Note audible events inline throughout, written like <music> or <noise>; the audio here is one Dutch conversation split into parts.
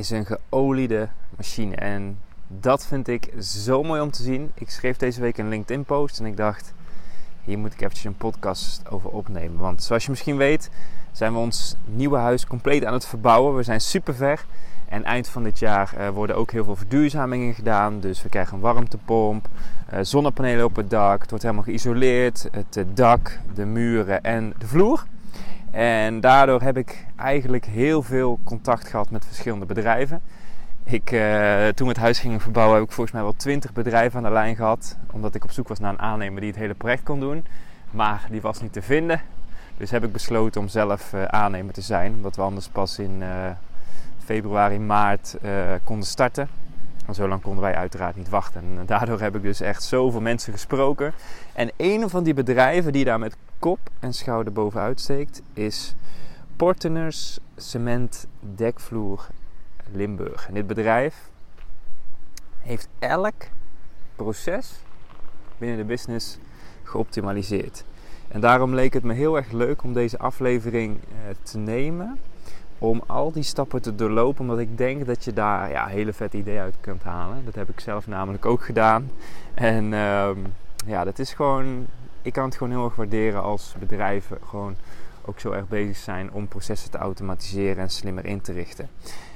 Is een geoliede machine en dat vind ik zo mooi om te zien. Ik schreef deze week een LinkedIn post en ik dacht, hier moet ik eventjes een podcast over opnemen. Want zoals je misschien weet zijn we ons nieuwe huis compleet aan het verbouwen. We zijn super ver en eind van dit jaar uh, worden ook heel veel verduurzamingen gedaan. Dus we krijgen een warmtepomp, uh, zonnepanelen op het dak. Het wordt helemaal geïsoleerd. Het dak, de muren en de vloer. En daardoor heb ik eigenlijk heel veel contact gehad met verschillende bedrijven. Ik, uh, toen we het huis gingen verbouwen heb ik volgens mij wel 20 bedrijven aan de lijn gehad. Omdat ik op zoek was naar een aannemer die het hele project kon doen. Maar die was niet te vinden. Dus heb ik besloten om zelf uh, aannemer te zijn. Omdat we anders pas in uh, februari, maart konden starten. Zo lang konden wij uiteraard niet wachten. En daardoor heb ik dus echt zoveel mensen gesproken. En een van die bedrijven die daar met kop en schouder bovenuit steekt, is Porteners Cement Dekvloer Limburg. En dit bedrijf heeft elk proces binnen de business geoptimaliseerd. En daarom leek het me heel erg leuk om deze aflevering uh, te nemen. Om al die stappen te doorlopen, omdat ik denk dat je daar ja, hele vet ideeën uit kunt halen. Dat heb ik zelf namelijk ook gedaan. En uh, ja, dat is gewoon ik kan het gewoon heel erg waarderen als bedrijven gewoon ook zo erg bezig zijn om processen te automatiseren en slimmer in te richten.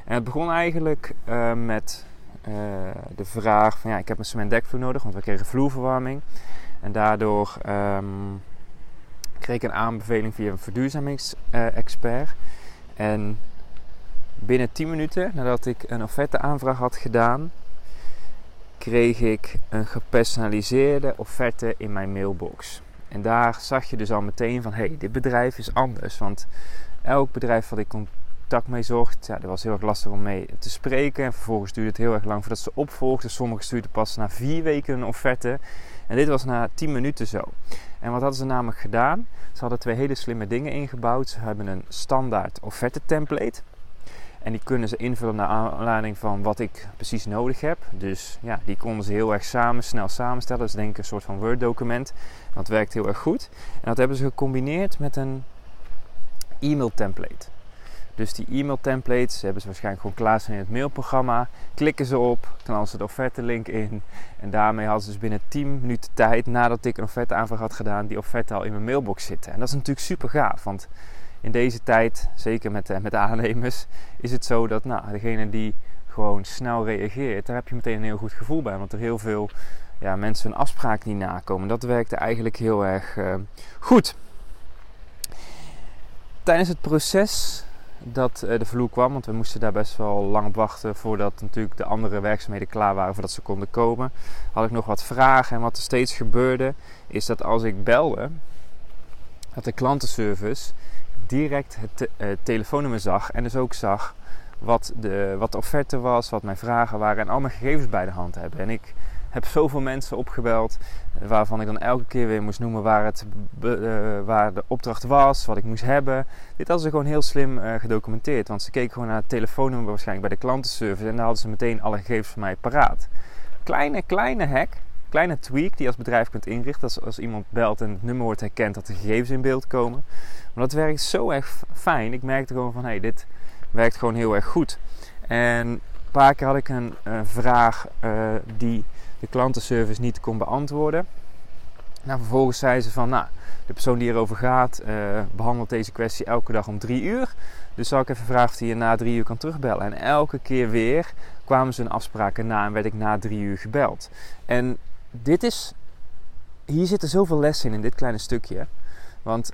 En het begon eigenlijk uh, met uh, de vraag van ja, ik heb een cement dekvloer nodig, want we kregen vloerverwarming. En daardoor um, kreeg ik een aanbeveling via een verduurzamingsexpert. En binnen 10 minuten nadat ik een offerte aanvraag had gedaan, kreeg ik een gepersonaliseerde offerte in mijn mailbox. En daar zag je dus al meteen van, hé, hey, dit bedrijf is anders. Want elk bedrijf wat ik contact mee zocht, ja, dat was heel erg lastig om mee te spreken. En vervolgens duurde het heel erg lang voordat ze opvolgden. Sommigen stuurden pas na vier weken een offerte. En dit was na 10 minuten zo. En wat hadden ze namelijk gedaan? Ze hadden twee hele slimme dingen ingebouwd. Ze hebben een standaard offerte template. En die kunnen ze invullen naar aanleiding van wat ik precies nodig heb. Dus ja, die konden ze heel erg samen, snel samenstellen. Dus denk een soort van Word document. Dat werkt heel erg goed. En dat hebben ze gecombineerd met een e-mail template. Dus die e-mail templates hebben ze waarschijnlijk gewoon klaarstaan in het mailprogramma. Klikken ze op, knallen ze de offerte link in. En daarmee hadden ze dus binnen 10 minuten tijd, nadat ik een offerte aanvraag had gedaan, die offerte al in mijn mailbox zitten. En dat is natuurlijk super gaaf, want in deze tijd, zeker met, uh, met aannemers, is het zo dat nou, degene die gewoon snel reageert, daar heb je meteen een heel goed gevoel bij. Want er heel veel ja, mensen een afspraak niet nakomen. Dat werkte eigenlijk heel erg uh, goed. Tijdens het proces dat uh, de vloer kwam, want we moesten daar best wel lang op wachten voordat natuurlijk de andere werkzaamheden klaar waren voordat ze konden komen, had ik nog wat vragen. En wat er steeds gebeurde, is dat als ik belde, dat de klantenservice direct het te uh, telefoonnummer zag en dus ook zag wat de, wat de offerte was, wat mijn vragen waren en al mijn gegevens bij de hand hebben. En ik heb zoveel mensen opgebeld waarvan ik dan elke keer weer moest noemen waar, het, uh, waar de opdracht was, wat ik moest hebben. Dit hadden ze gewoon heel slim uh, gedocumenteerd, want ze keken gewoon naar het telefoonnummer waarschijnlijk bij de klantenservice en daar hadden ze meteen alle gegevens van mij paraat. Kleine, kleine hack, kleine tweak die als bedrijf kunt inrichten als, als iemand belt en het nummer wordt herkend dat de gegevens in beeld komen. Maar dat werkt zo erg fijn. Ik merkte gewoon van hey, dit werkt gewoon heel erg goed. En paar keer had ik een, vraag uh, die de klantenservice niet kon beantwoorden. Nou, vervolgens zei ze van, nou, de persoon die erover gaat uh, behandelt deze kwestie elke dag om drie uur. Dus zal ik even vragen of hij je na drie uur kan terugbellen. En elke keer weer kwamen ze een afspraak na en werd ik na drie uur gebeld. En dit is, hier zitten zoveel lessen in, in dit kleine stukje. Want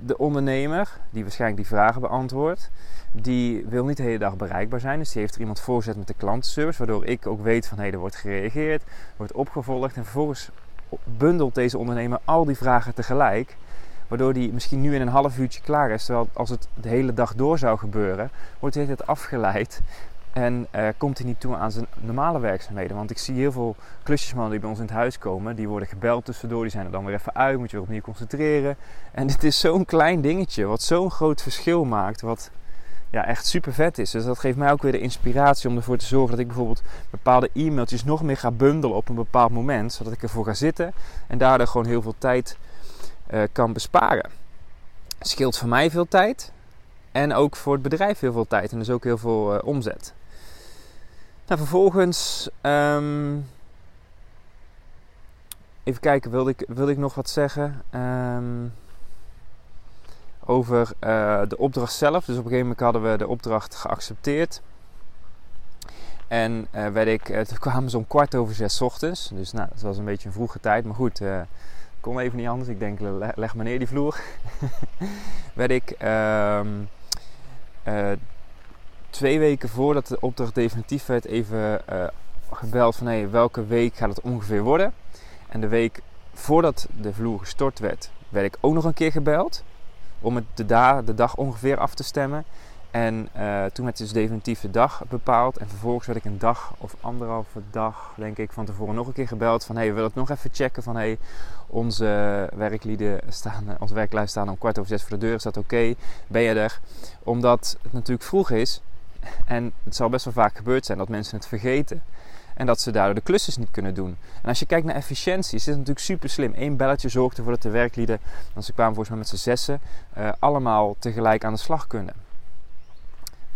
de ondernemer, die waarschijnlijk die vragen beantwoordt, die wil niet de hele dag bereikbaar zijn. Dus die heeft er iemand voorzet met de klantenservice, waardoor ik ook weet van hé, er wordt gereageerd, wordt opgevolgd en vervolgens bundelt deze ondernemer al die vragen tegelijk. Waardoor die misschien nu in een half uurtje klaar is. Terwijl als het de hele dag door zou gebeuren, wordt hij het afgeleid. En uh, komt hij niet toe aan zijn normale werkzaamheden. Want ik zie heel veel klusjesmannen die bij ons in het huis komen. Die worden gebeld tussendoor. Die zijn er dan weer even uit. Moet je weer opnieuw concentreren. En <laughs> dit is zo'n klein dingetje. Wat zo'n groot verschil maakt. Wat ja, echt super vet is. Dus dat geeft mij ook weer de inspiratie om ervoor te zorgen dat ik bijvoorbeeld bepaalde e-mailtjes nog meer ga bundelen op een bepaald moment. Zodat ik ervoor ga zitten. En daardoor gewoon heel veel tijd uh, kan besparen. Scheelt voor mij veel tijd. En ook voor het bedrijf heel veel tijd. En dus ook heel veel uh, omzet. Nou, vervolgens. Um, even kijken, wilde ik, wilde ik nog wat zeggen? Um, over uh, de opdracht zelf. Dus op een gegeven moment hadden we de opdracht geaccepteerd. En uh, werd ik, uh, toen kwamen ze om kwart over zes ochtends. Dus nou, dat was een beetje een vroege tijd. Maar goed, kon even niet anders. Ik denk, leg maar neer die vloer. <laughs> werd ik um, twee weken voordat de opdracht definitief werd even uh, gebeld van hey, welke week gaat het ongeveer worden. En de week voordat de vloer gestort werd, werd ik ook nog een keer gebeld om het de, da de dag ongeveer af te stemmen. En uh, toen werd dus definitief de dag bepaald. En vervolgens werd ik een dag of anderhalve dag, denk ik, van tevoren nog een keer gebeld. Van hey, we willen het nog even checken. Van hey, onze werklieden staan, onze werklui staan om kwart over zes voor de deur. Is dat oké? Ben je er? Omdat het natuurlijk vroeg is. En het zal best wel vaak gebeurd zijn dat mensen het vergeten. En dat ze daardoor de klussen niet kunnen doen. En als je kijkt naar efficiëntie, is dit natuurlijk super slim. Eén belletje zorgt ervoor dat de werklieden, want ze kwamen volgens mij met z'n zessen, uh, allemaal tegelijk aan de slag kunnen.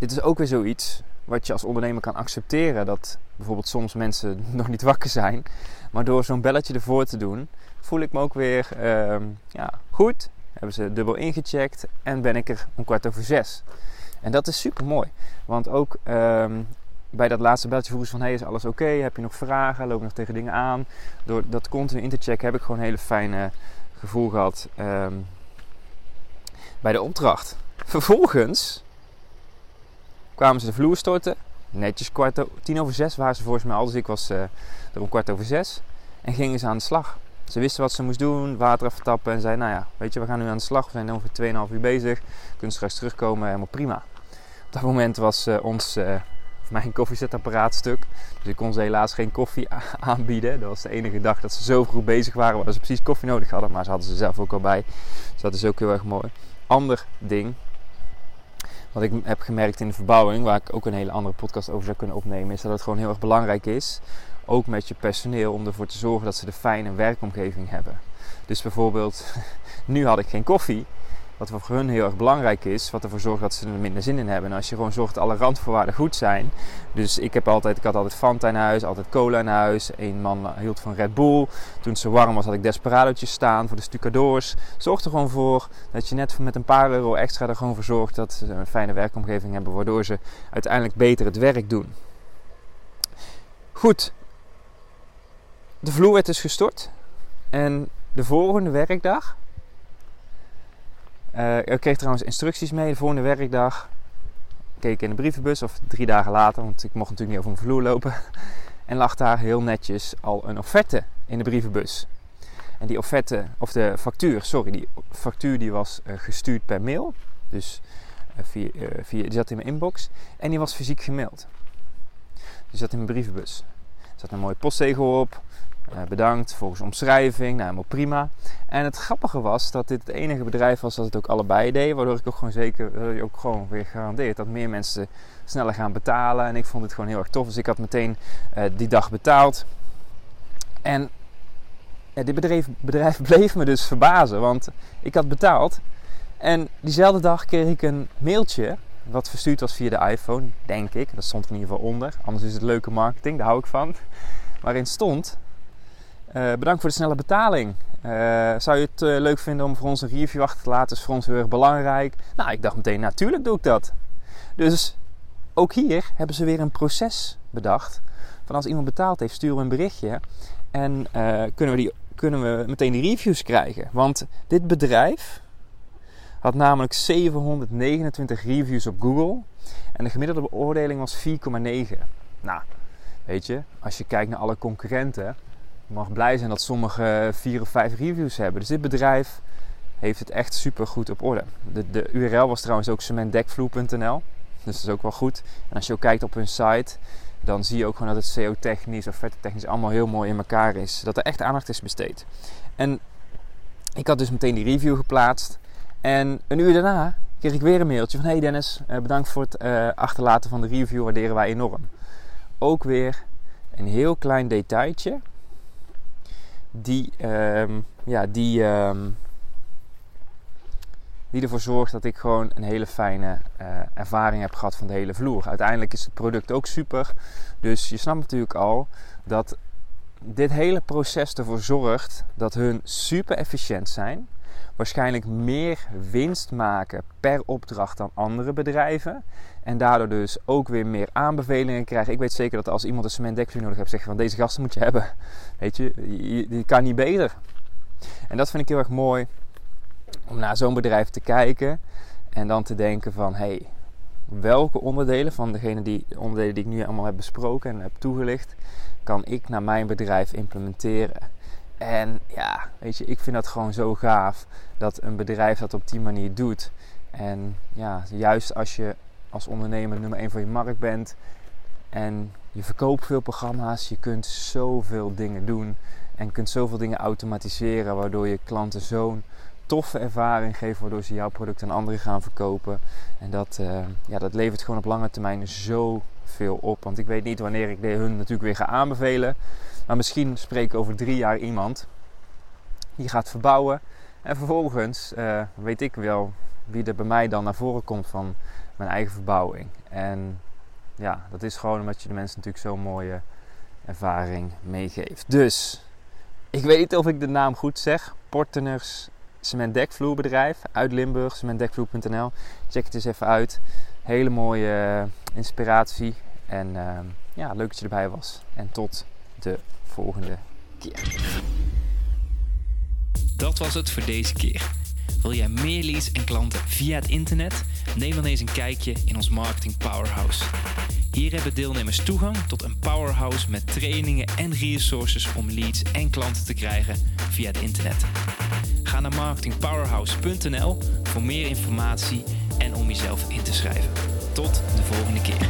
Dit is ook weer zoiets wat je als ondernemer kan accepteren. Dat bijvoorbeeld soms mensen <laughs> nog niet wakker zijn. Maar door zo'n belletje ervoor te doen, voel ik me ook weer uh, ja, goed. Hebben ze dubbel ingecheckt en ben ik er om kwart over zes. En dat is super mooi. Want ook um, bij dat laatste belletje vroegen ze van... Hey, is alles oké? Heb je nog vragen? Loop nog tegen dingen aan? Door dat continu in te checken heb ik gewoon een hele fijne gevoel gehad um, bij de opdracht. Vervolgens kwamen ze de vloer storten. Netjes kwart over, tien over zes waren ze volgens mij al. Dus ik was uh, er om kwart over zes. En gingen ze aan de slag. Ze wisten wat ze moest doen, water even tappen en zei, nou ja, weet je, we gaan nu aan de slag. We zijn ongeveer 2,5 uur bezig. Kunnen straks terugkomen, helemaal prima. Op dat moment was uh, ons, uh, mijn <laughs> koffiezetapparaat stuk. Dus ik kon ze helaas geen koffie <laughs> aanbieden. Dat was de enige dag dat ze zo vroeg bezig waren, dat ze precies koffie nodig hadden. Maar ze hadden ze zelf ook al bij. Dus dat is ook heel erg mooi. Ander ding, wat ik heb gemerkt in de verbouwing, waar ik ook een hele andere podcast over zou kunnen opnemen, is dat het gewoon heel erg belangrijk is ook met je personeel, om ervoor te zorgen dat ze de fijne werkomgeving hebben. Dus bijvoorbeeld, <laughs> nu had ik geen koffie, wat voor hun heel erg belangrijk is, wat ervoor zorgt dat ze er minder zin in hebben. En als je gewoon zorgt dat alle randvoorwaarden goed zijn. Dus ik, heb altijd, ik had altijd Fanta in huis, altijd cola in huis. Een man hield van Red Bull. Toen zo warm was had ik Desperado'tjes staan voor de stucadoors. Zorg er gewoon voor dat je net met een paar euro extra er gewoon voor zorgt dat ze een fijne werkomgeving hebben. Waardoor ze uiteindelijk beter het werk doen. Goed, de vloer werd dus gestort. En de volgende werkdag. Uh, ik kreeg trouwens instructies mee. De volgende werkdag keek in de brievenbus, of drie dagen later, want ik mocht natuurlijk niet over een vloer lopen. <laughs> En lag daar heel netjes al een offerte in de brievenbus. En die offerte, of de factuur, sorry, die factuur die was uh, gestuurd per mail. Dus uh, via, via, die zat in mijn inbox. En die was fysiek gemaild. Die zat in mijn brievenbus. Er zat een mooie postzegel op. Uh, bedankt volgens omschrijving, nou helemaal prima. En het grappige was dat dit het enige bedrijf was dat het ook allebei deed. Waardoor ik ook gewoon zeker, ook gewoon weer garandeerd dat meer mensen sneller gaan betalen. En ik vond het gewoon heel erg tof. Dus ik had meteen uh, die dag betaald. En ja, dit bedrijf, bedrijf <laughs> bleef me dus verbazen. Want ik had betaald. En diezelfde dag kreeg ik een mailtje. Wat verstuurd was via de iPhone, denk ik. Dat stond in ieder geval onder. Anders is het leuke marketing, daar hou ik van. <laughs> Waarin stond uh, bedankt voor de snelle betaling. Uh, zou je het uh, leuk vinden om voor ons een review achter te laten? Is voor ons heel erg belangrijk. Nou, ik dacht meteen, natuurlijk doe ik dat. Dus ook hier hebben ze weer een proces bedacht. Van als iemand betaald heeft, sturen we een berichtje. En kunnen, we die, kunnen we meteen reviews krijgen. Want dit bedrijf had namelijk 729 reviews op Google. En de gemiddelde beoordeling was 4,9. Nou, weet je, als je kijkt naar alle concurrenten mag blij zijn dat sommige vier of vijf reviews hebben. Dus dit bedrijf heeft het echt super goed op orde. De, de URL was trouwens ook cementdekvloer.nl. Dus dat is ook wel goed. En als je ook kijkt op hun site, dan zie je ook gewoon dat het CO-technisch of technisch allemaal heel mooi in elkaar is. Dat er echt aandacht is besteed. En ik had dus meteen die review geplaatst. En een uur daarna kreeg ik weer een mailtje van... Hey Dennis, eh, bedankt voor het uh, achterlaten van de review, waarderen wij enorm. Ook weer een heel klein detailtje. Die, um, ja, die, um, die ervoor zorgt dat ik gewoon een hele fijne uh, ervaring heb gehad van de hele vloer. Uiteindelijk is het product ook super. Dus je snapt natuurlijk al dat dit hele proces ervoor zorgt dat hun super efficiënt zijn. Waarschijnlijk meer winst maken per opdracht dan andere bedrijven. En daardoor dus ook weer meer aanbevelingen krijgen. Ik weet zeker dat als iemand een cementdekvloer nodig heeft, zeggen van deze gasten moet je hebben. <laughs> Weet je, je kan niet beter. En dat vind ik heel erg mooi om naar zo'n bedrijf te kijken en dan te denken van hey, welke onderdelen van degene die, onderdelen die ik nu allemaal heb besproken en heb toegelicht, kan ik naar mijn bedrijf implementeren. En ja, weet je, ik vind dat gewoon zo gaaf dat een bedrijf dat op die manier doet. En ja, juist als je als ondernemer nummer 1 van je markt bent en je verkoopt veel programma's, je kunt zoveel dingen doen en kunt zoveel dingen automatiseren, waardoor je klanten zo'n toffe ervaring geven, waardoor ze jouw product aan anderen gaan verkopen. En dat, uh, ja, dat levert gewoon op lange termijn zoveel op. Want ik weet niet wanneer ik hun natuurlijk weer ga aanbevelen. Maar misschien spreek ik over drie jaar iemand die gaat verbouwen. En vervolgens uh, weet ik wel wie er bij mij dan naar voren komt van mijn eigen verbouwing. En ja, dat is gewoon omdat je de mensen natuurlijk zo'n mooie ervaring meegeeft. Dus, ik weet niet of ik de naam goed zeg. Porteners cementdekvloerbedrijf uit Limburg, cementdekvloer.nl. Check het eens even uit. Hele mooie uh, inspiratie. En uh, ja, leuk dat je erbij was. En tot de volgende keer. Dat was het voor deze keer. Wil jij meer leads en klanten via het internet? Neem dan eens een kijkje in ons Marketing Powerhouse. Hier hebben deelnemers toegang tot een powerhouse met trainingen en resources om leads en klanten te krijgen via het internet. Ga naar marketingpowerhouse.nl voor meer informatie en om jezelf in te schrijven. Tot de volgende keer.